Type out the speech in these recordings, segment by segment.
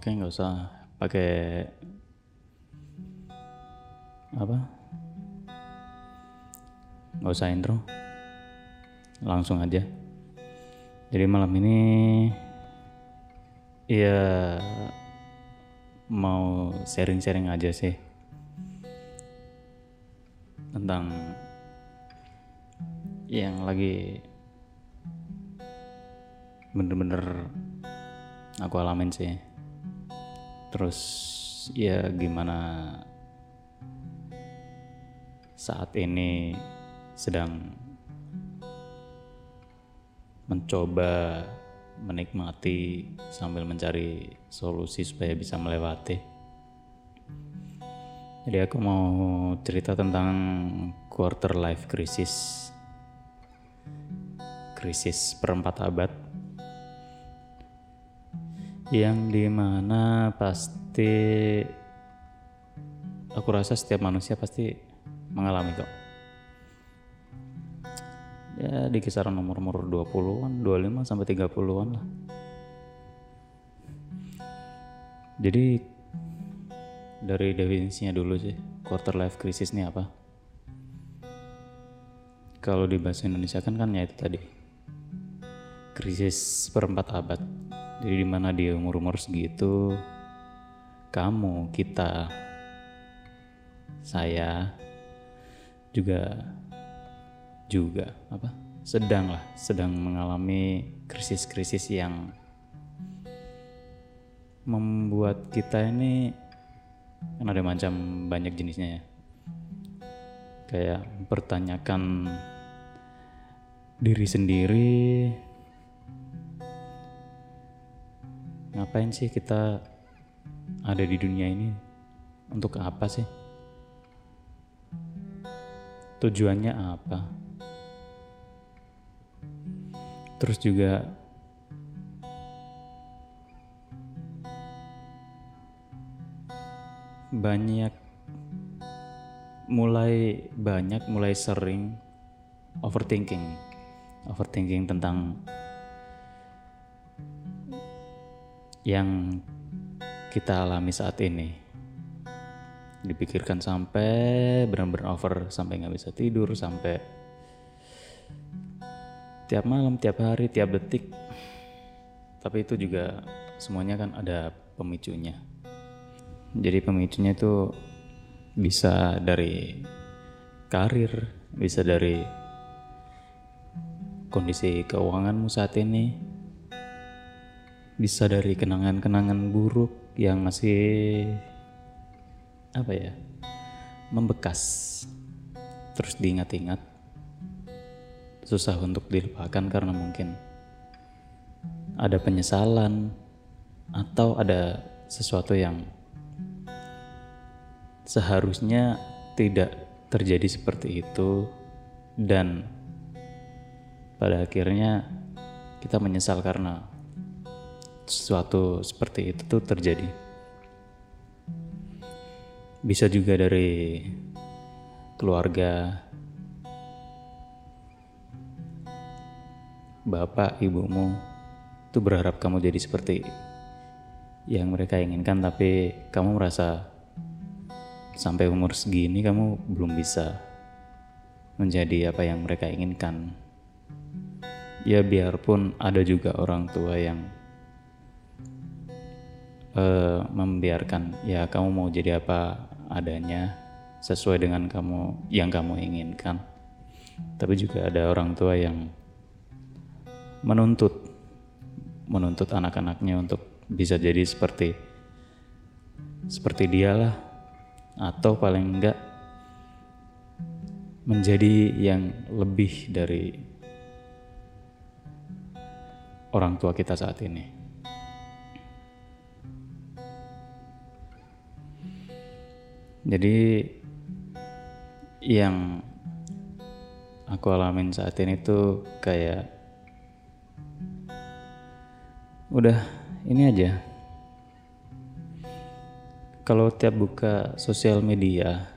Oke, nggak usah pakai apa? Nggak usah intro, langsung aja. Jadi malam ini ya mau sharing-sharing aja sih tentang yang lagi bener-bener aku alamin sih terus ya gimana saat ini sedang mencoba menikmati sambil mencari solusi supaya bisa melewati. Jadi aku mau cerita tentang quarter life crisis. Krisis perempat abad. Yang di mana pasti aku rasa setiap manusia pasti mengalami kok ya di kisaran nomor-nomor 20-an, 25 sampai 30-an lah. Jadi dari definisinya dulu sih, quarter life crisis ini apa? Kalau di bahasa Indonesia kan kan ya itu tadi. Krisis perempat abad. Jadi di mana di umur-umur segitu kamu, kita, saya juga juga apa? Sedang lah sedang mengalami krisis-krisis yang membuat kita ini kan ada macam banyak jenisnya ya. Kayak mempertanyakan diri sendiri ngapain sih kita ada di dunia ini? Untuk apa sih? Tujuannya apa? Terus juga banyak mulai banyak mulai sering overthinking. Overthinking tentang yang kita alami saat ini dipikirkan sampai benar-benar over sampai nggak bisa tidur sampai tiap malam, tiap hari, tiap detik. Tapi itu juga semuanya kan ada pemicunya. Jadi pemicunya itu bisa dari karir, bisa dari kondisi keuanganmu saat ini, bisa dari kenangan-kenangan buruk yang masih apa ya membekas. Terus diingat-ingat. Susah untuk dilupakan karena mungkin ada penyesalan atau ada sesuatu yang seharusnya tidak terjadi seperti itu dan pada akhirnya kita menyesal karena sesuatu seperti itu tuh terjadi. Bisa juga dari keluarga, bapak, ibumu itu berharap kamu jadi seperti yang mereka inginkan tapi kamu merasa sampai umur segini kamu belum bisa menjadi apa yang mereka inginkan. Ya biarpun ada juga orang tua yang uh, membiarkan ya kamu mau jadi apa adanya sesuai dengan kamu yang kamu inginkan. Tapi juga ada orang tua yang menuntut menuntut anak-anaknya untuk bisa jadi seperti seperti dialah atau paling enggak menjadi yang lebih dari orang tua kita saat ini. Jadi yang aku alamin saat ini tuh kayak udah ini aja. Kalau tiap buka sosial media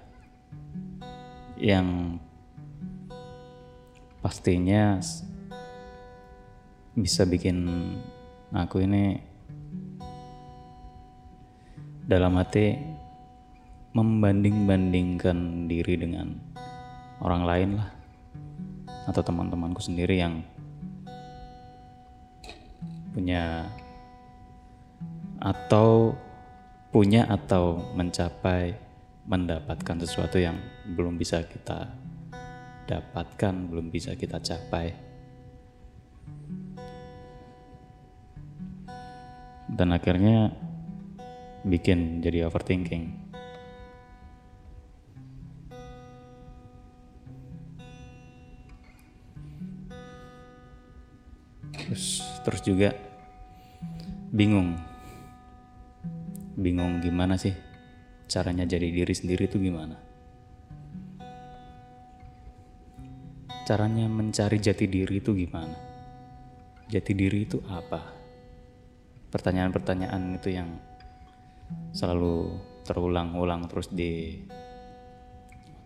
yang pastinya bisa bikin aku ini dalam hati membanding-bandingkan diri dengan orang lain lah atau teman-temanku sendiri yang punya atau punya atau mencapai mendapatkan sesuatu yang belum bisa kita dapatkan, belum bisa kita capai. Dan akhirnya bikin jadi overthinking. Terus juga bingung. Bingung gimana sih caranya jadi diri sendiri itu gimana? Caranya mencari jati diri itu gimana? Jati diri itu apa? Pertanyaan-pertanyaan itu yang selalu terulang-ulang terus di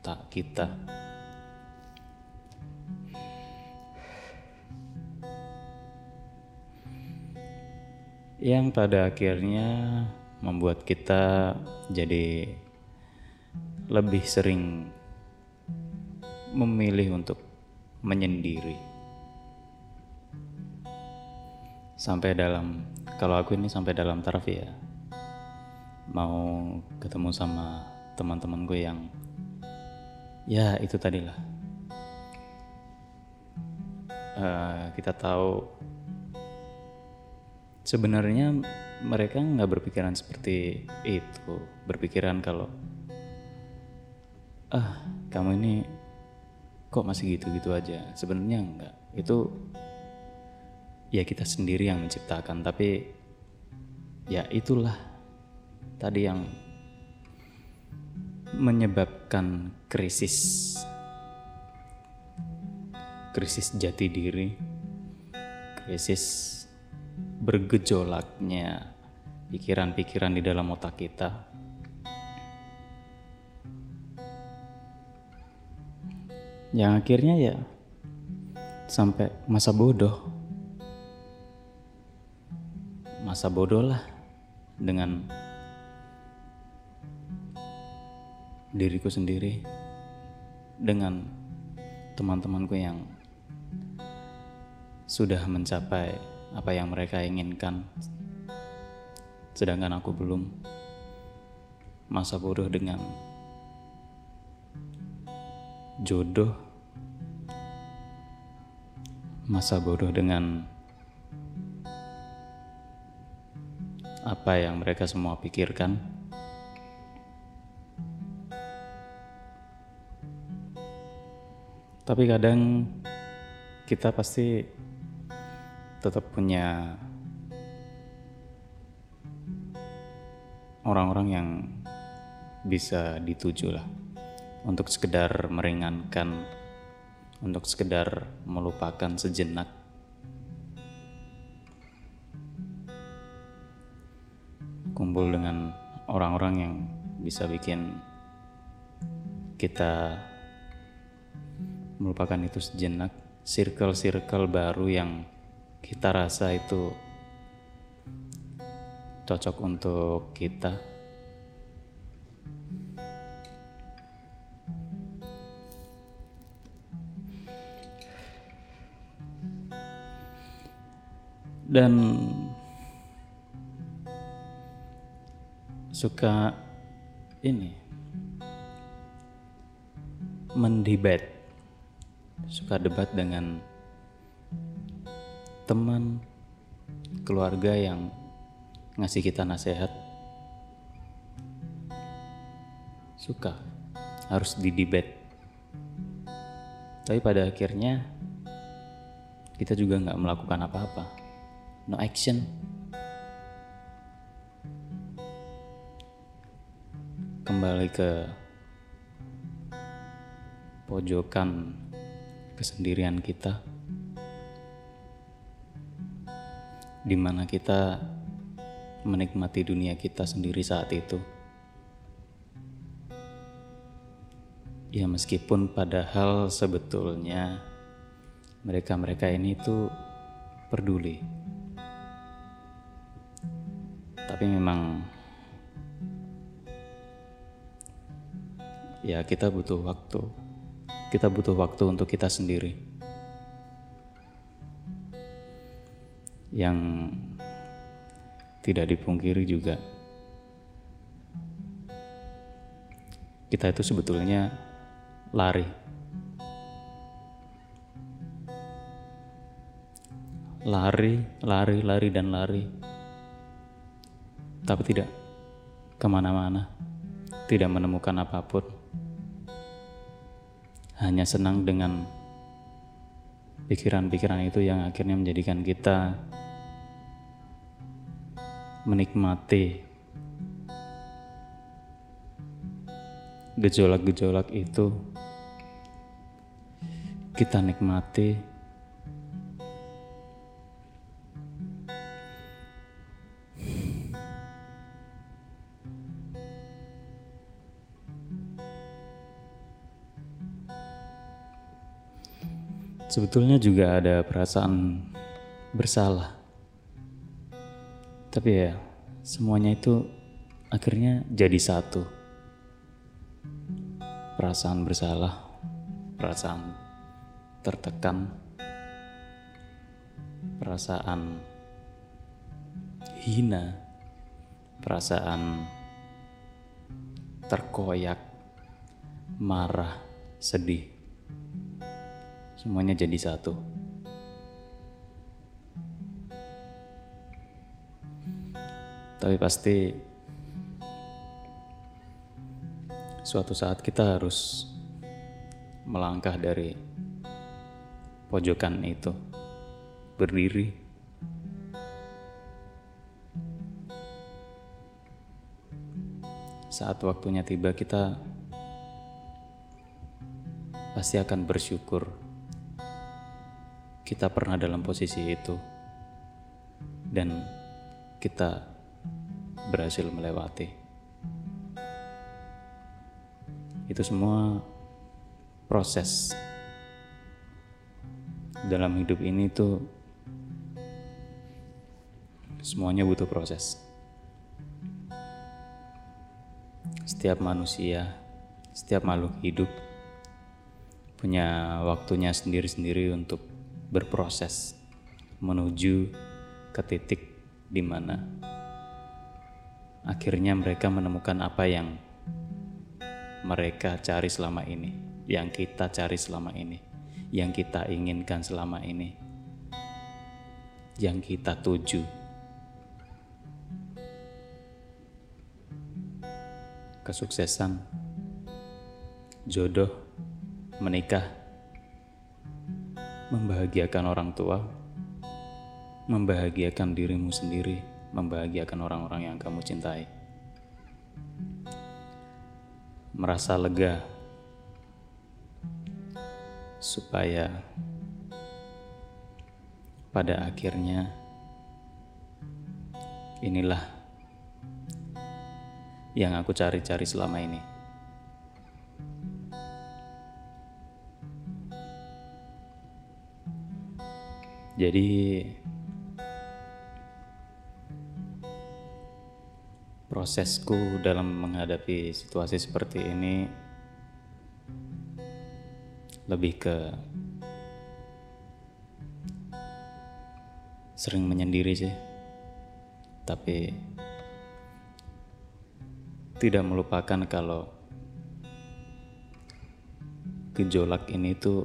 otak kita. Yang pada akhirnya membuat kita jadi lebih sering memilih untuk menyendiri. Sampai dalam, kalau aku ini sampai dalam taraf ya, mau ketemu sama teman-teman gue yang ya itu tadilah uh, kita tahu sebenarnya mereka nggak berpikiran seperti itu. Berpikiran kalau ah kamu ini kok masih gitu-gitu aja? Sebenarnya enggak itu ya kita sendiri yang menciptakan tapi ya itulah tadi yang menyebabkan krisis krisis jati diri krisis bergejolaknya pikiran-pikiran di dalam otak kita. Yang akhirnya ya sampai masa bodoh. Masa bodoh lah dengan diriku sendiri dengan teman-temanku yang sudah mencapai apa yang mereka inginkan. Sedangkan aku belum masa bodoh dengan jodoh masa bodoh dengan apa yang mereka semua pikirkan. Tapi kadang kita pasti tetap punya orang-orang yang bisa dituju lah. Untuk sekedar meringankan untuk sekedar melupakan sejenak. Kumpul dengan orang-orang yang bisa bikin kita melupakan itu sejenak. Circle-circle baru yang kita rasa itu cocok untuk kita. Dan suka ini mendebat suka debat dengan teman keluarga yang ngasih kita nasihat suka harus didebat tapi pada akhirnya kita juga nggak melakukan apa-apa. No action. Kembali ke pojokan kesendirian kita, di mana kita menikmati dunia kita sendiri saat itu. Ya meskipun padahal sebetulnya mereka-mereka ini tuh peduli. Tapi memang ya kita butuh waktu. Kita butuh waktu untuk kita sendiri. Yang tidak dipungkiri juga kita itu sebetulnya lari. Lari, lari, lari, dan lari. Tapi tidak ke mana-mana. Tidak menemukan apa pun. Hanya senang dengan pikiran-pikiran itu yang akhirnya menjadikan kita menikmati gejolak-gejolak itu kita nikmati. Sebetulnya juga ada perasaan bersalah tapi ya semuanya itu akhirnya jadi satu perasaan bersalah, perasaan tertekan, perasaan hina, perasaan terkoyak, marah, sedih. Semuanya jadi satu. Tapi pasti suatu saat kita harus melangkah dari pojokan itu, berdiri. Saat waktunya tiba, kita pasti akan bersyukur kita pernah dalam posisi itu, dan kita berhasil melewati. itu semua proses dalam hidup ini tuh semuanya butuh proses. Setiap manusia, setiap makhluk hidup punya waktunya sendiri-sendiri untuk berproses menuju ke titik di mana akhirnya mereka menemukan apa yang mereka cari selama ini, yang kita cari selama ini, yang kita inginkan selama ini, yang kita tuju. Kesuksesan, jodoh, menikah, membahagiakan orang tua, membahagiakan dirimu sendiri, membahagiakan orang-orang yang kamu cintai merasa lega supaya pada akhirnya inilah yang aku cari-cari selama ini. Jadi prosesku dalam menghadapi situasi seperti ini lebih ke sering menyendiri sih. Tapi tidak melupakan kalau gejolak ini tuh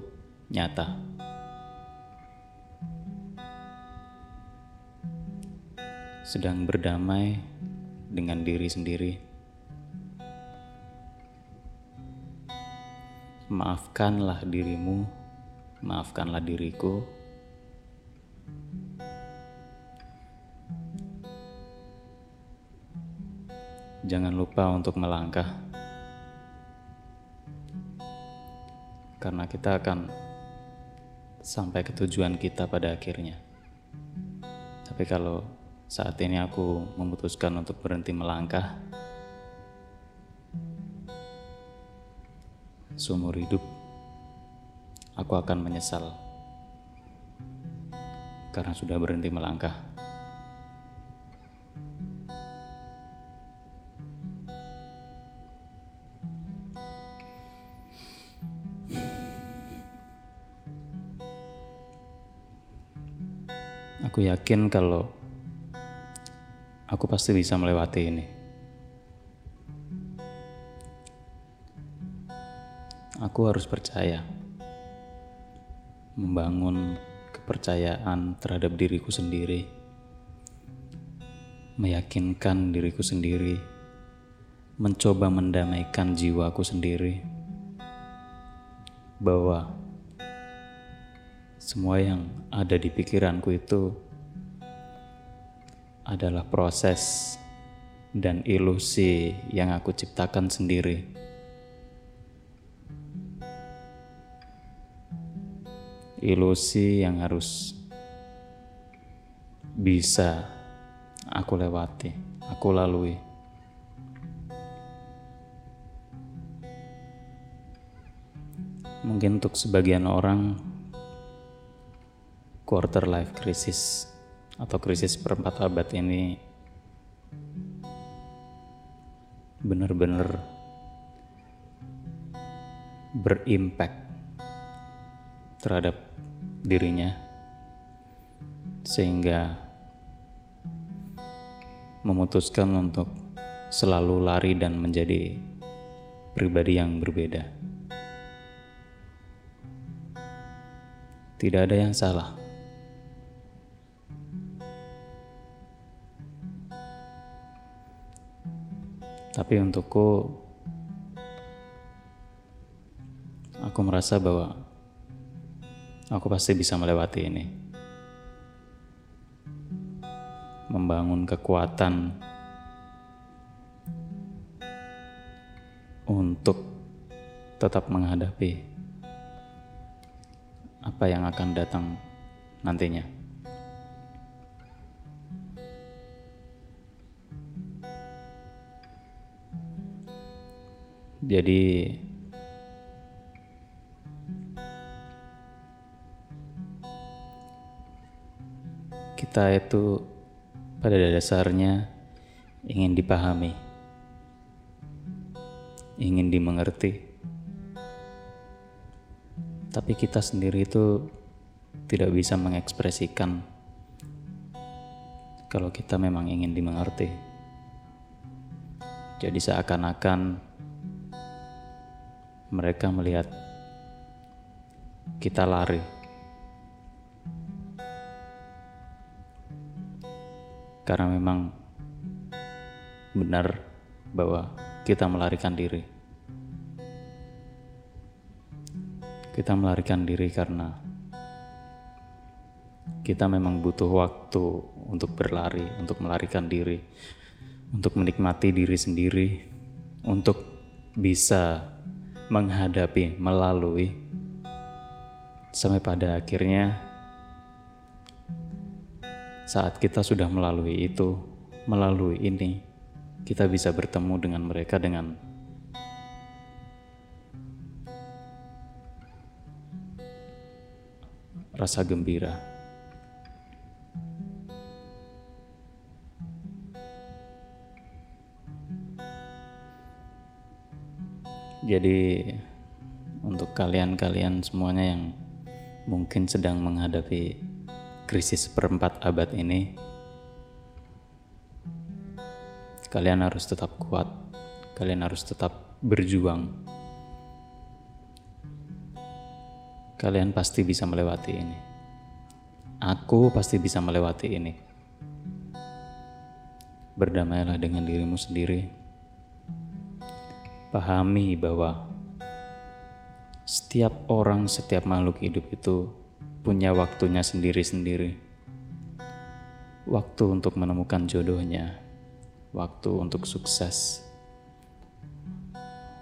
nyata. Sedang berdamai dengan diri sendiri. Maafkanlah dirimu, maafkanlah diriku. Jangan lupa untuk melangkah, karena kita akan sampai ke tujuan kita pada akhirnya. Tapi kalau saat ini aku memutuskan untuk berhenti melangkah. Seumur hidup, aku akan menyesal karena sudah berhenti melangkah. Aku yakin kalau aku pasti bisa melewati ini. Aku harus percaya, membangun kepercayaan terhadap diriku sendiri, meyakinkan diriku sendiri, mencoba mendamaikan jiwaku sendiri. Bahwa semua yang ada di pikiranku itu adalah proses dan ilusi yang aku ciptakan sendiri. Ilusi yang harus bisa aku lewati, aku lalui. Mungkin untuk sebagian orang quarter life crisis atau krisis perempat abad ini benar-benar berimpact terhadap dirinya sehingga memutuskan untuk selalu lari dan menjadi pribadi yang berbeda. Tidak ada yang salah. Tapi untukku, aku merasa bahwa aku pasti bisa melewati ini. Membangun kekuatan untuk tetap menghadapi apa yang akan datang nantinya. Jadi kita itu pada dasarnya ingin dipahami, ingin dimengerti tapi kita sendiri itu tidak bisa mengekspresikan kalau kita memang ingin dimengerti. Jadi seakan-akan mereka melihat kita lari. Karena memang benar bahwa kita melarikan diri. Kita melarikan diri karena kita memang butuh waktu untuk berlari, untuk melarikan diri, untuk menikmati diri sendiri, untuk bisa menghadapi, melalui, sampai pada akhirnya saat kita sudah melalui itu, melalui ini, kita bisa bertemu dengan mereka dengan rasa gembira. Jadi untuk kalian-kalian semuanya yang mungkin sedang menghadapi krisis perempat abad ini, kalian harus tetap kuat, kalian harus tetap berjuang Kalian pasti bisa melewati ini. Aku pasti bisa melewati ini. Berdamailah dengan dirimu sendiri. Pahami bahwa setiap orang, setiap makhluk hidup itu punya waktunya sendiri-sendiri. Waktu untuk menemukan jodohnya, waktu untuk sukses,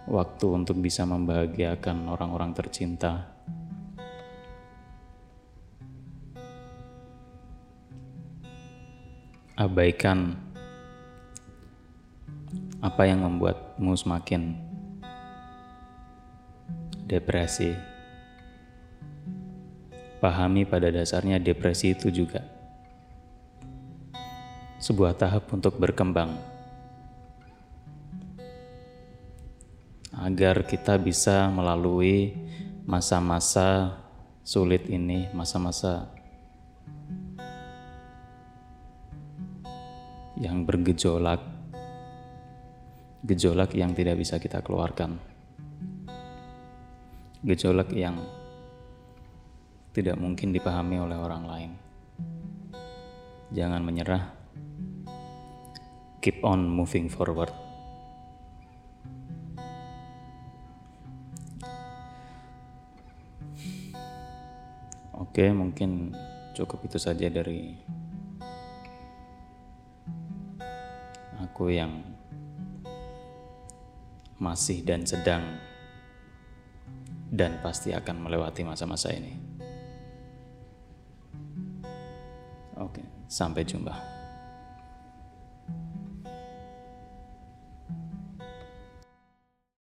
waktu untuk bisa membahagiakan orang-orang tercinta abaikan apa yang membuatmu semakin depresi. Pahami pada dasarnya depresi itu juga sebuah tahap untuk berkembang. Agar kita bisa melalui masa-masa sulit ini, masa-masa yang bergejolak, gejolak yang tidak bisa kita keluarkan, gejolak yang tidak mungkin dipahami oleh orang lain. Jangan menyerah, keep on moving forward. Oke, mungkin cukup itu saja dari aku yang masih dan sedang dan pasti akan melewati masa-masa ini. Oke, sampai jumpa.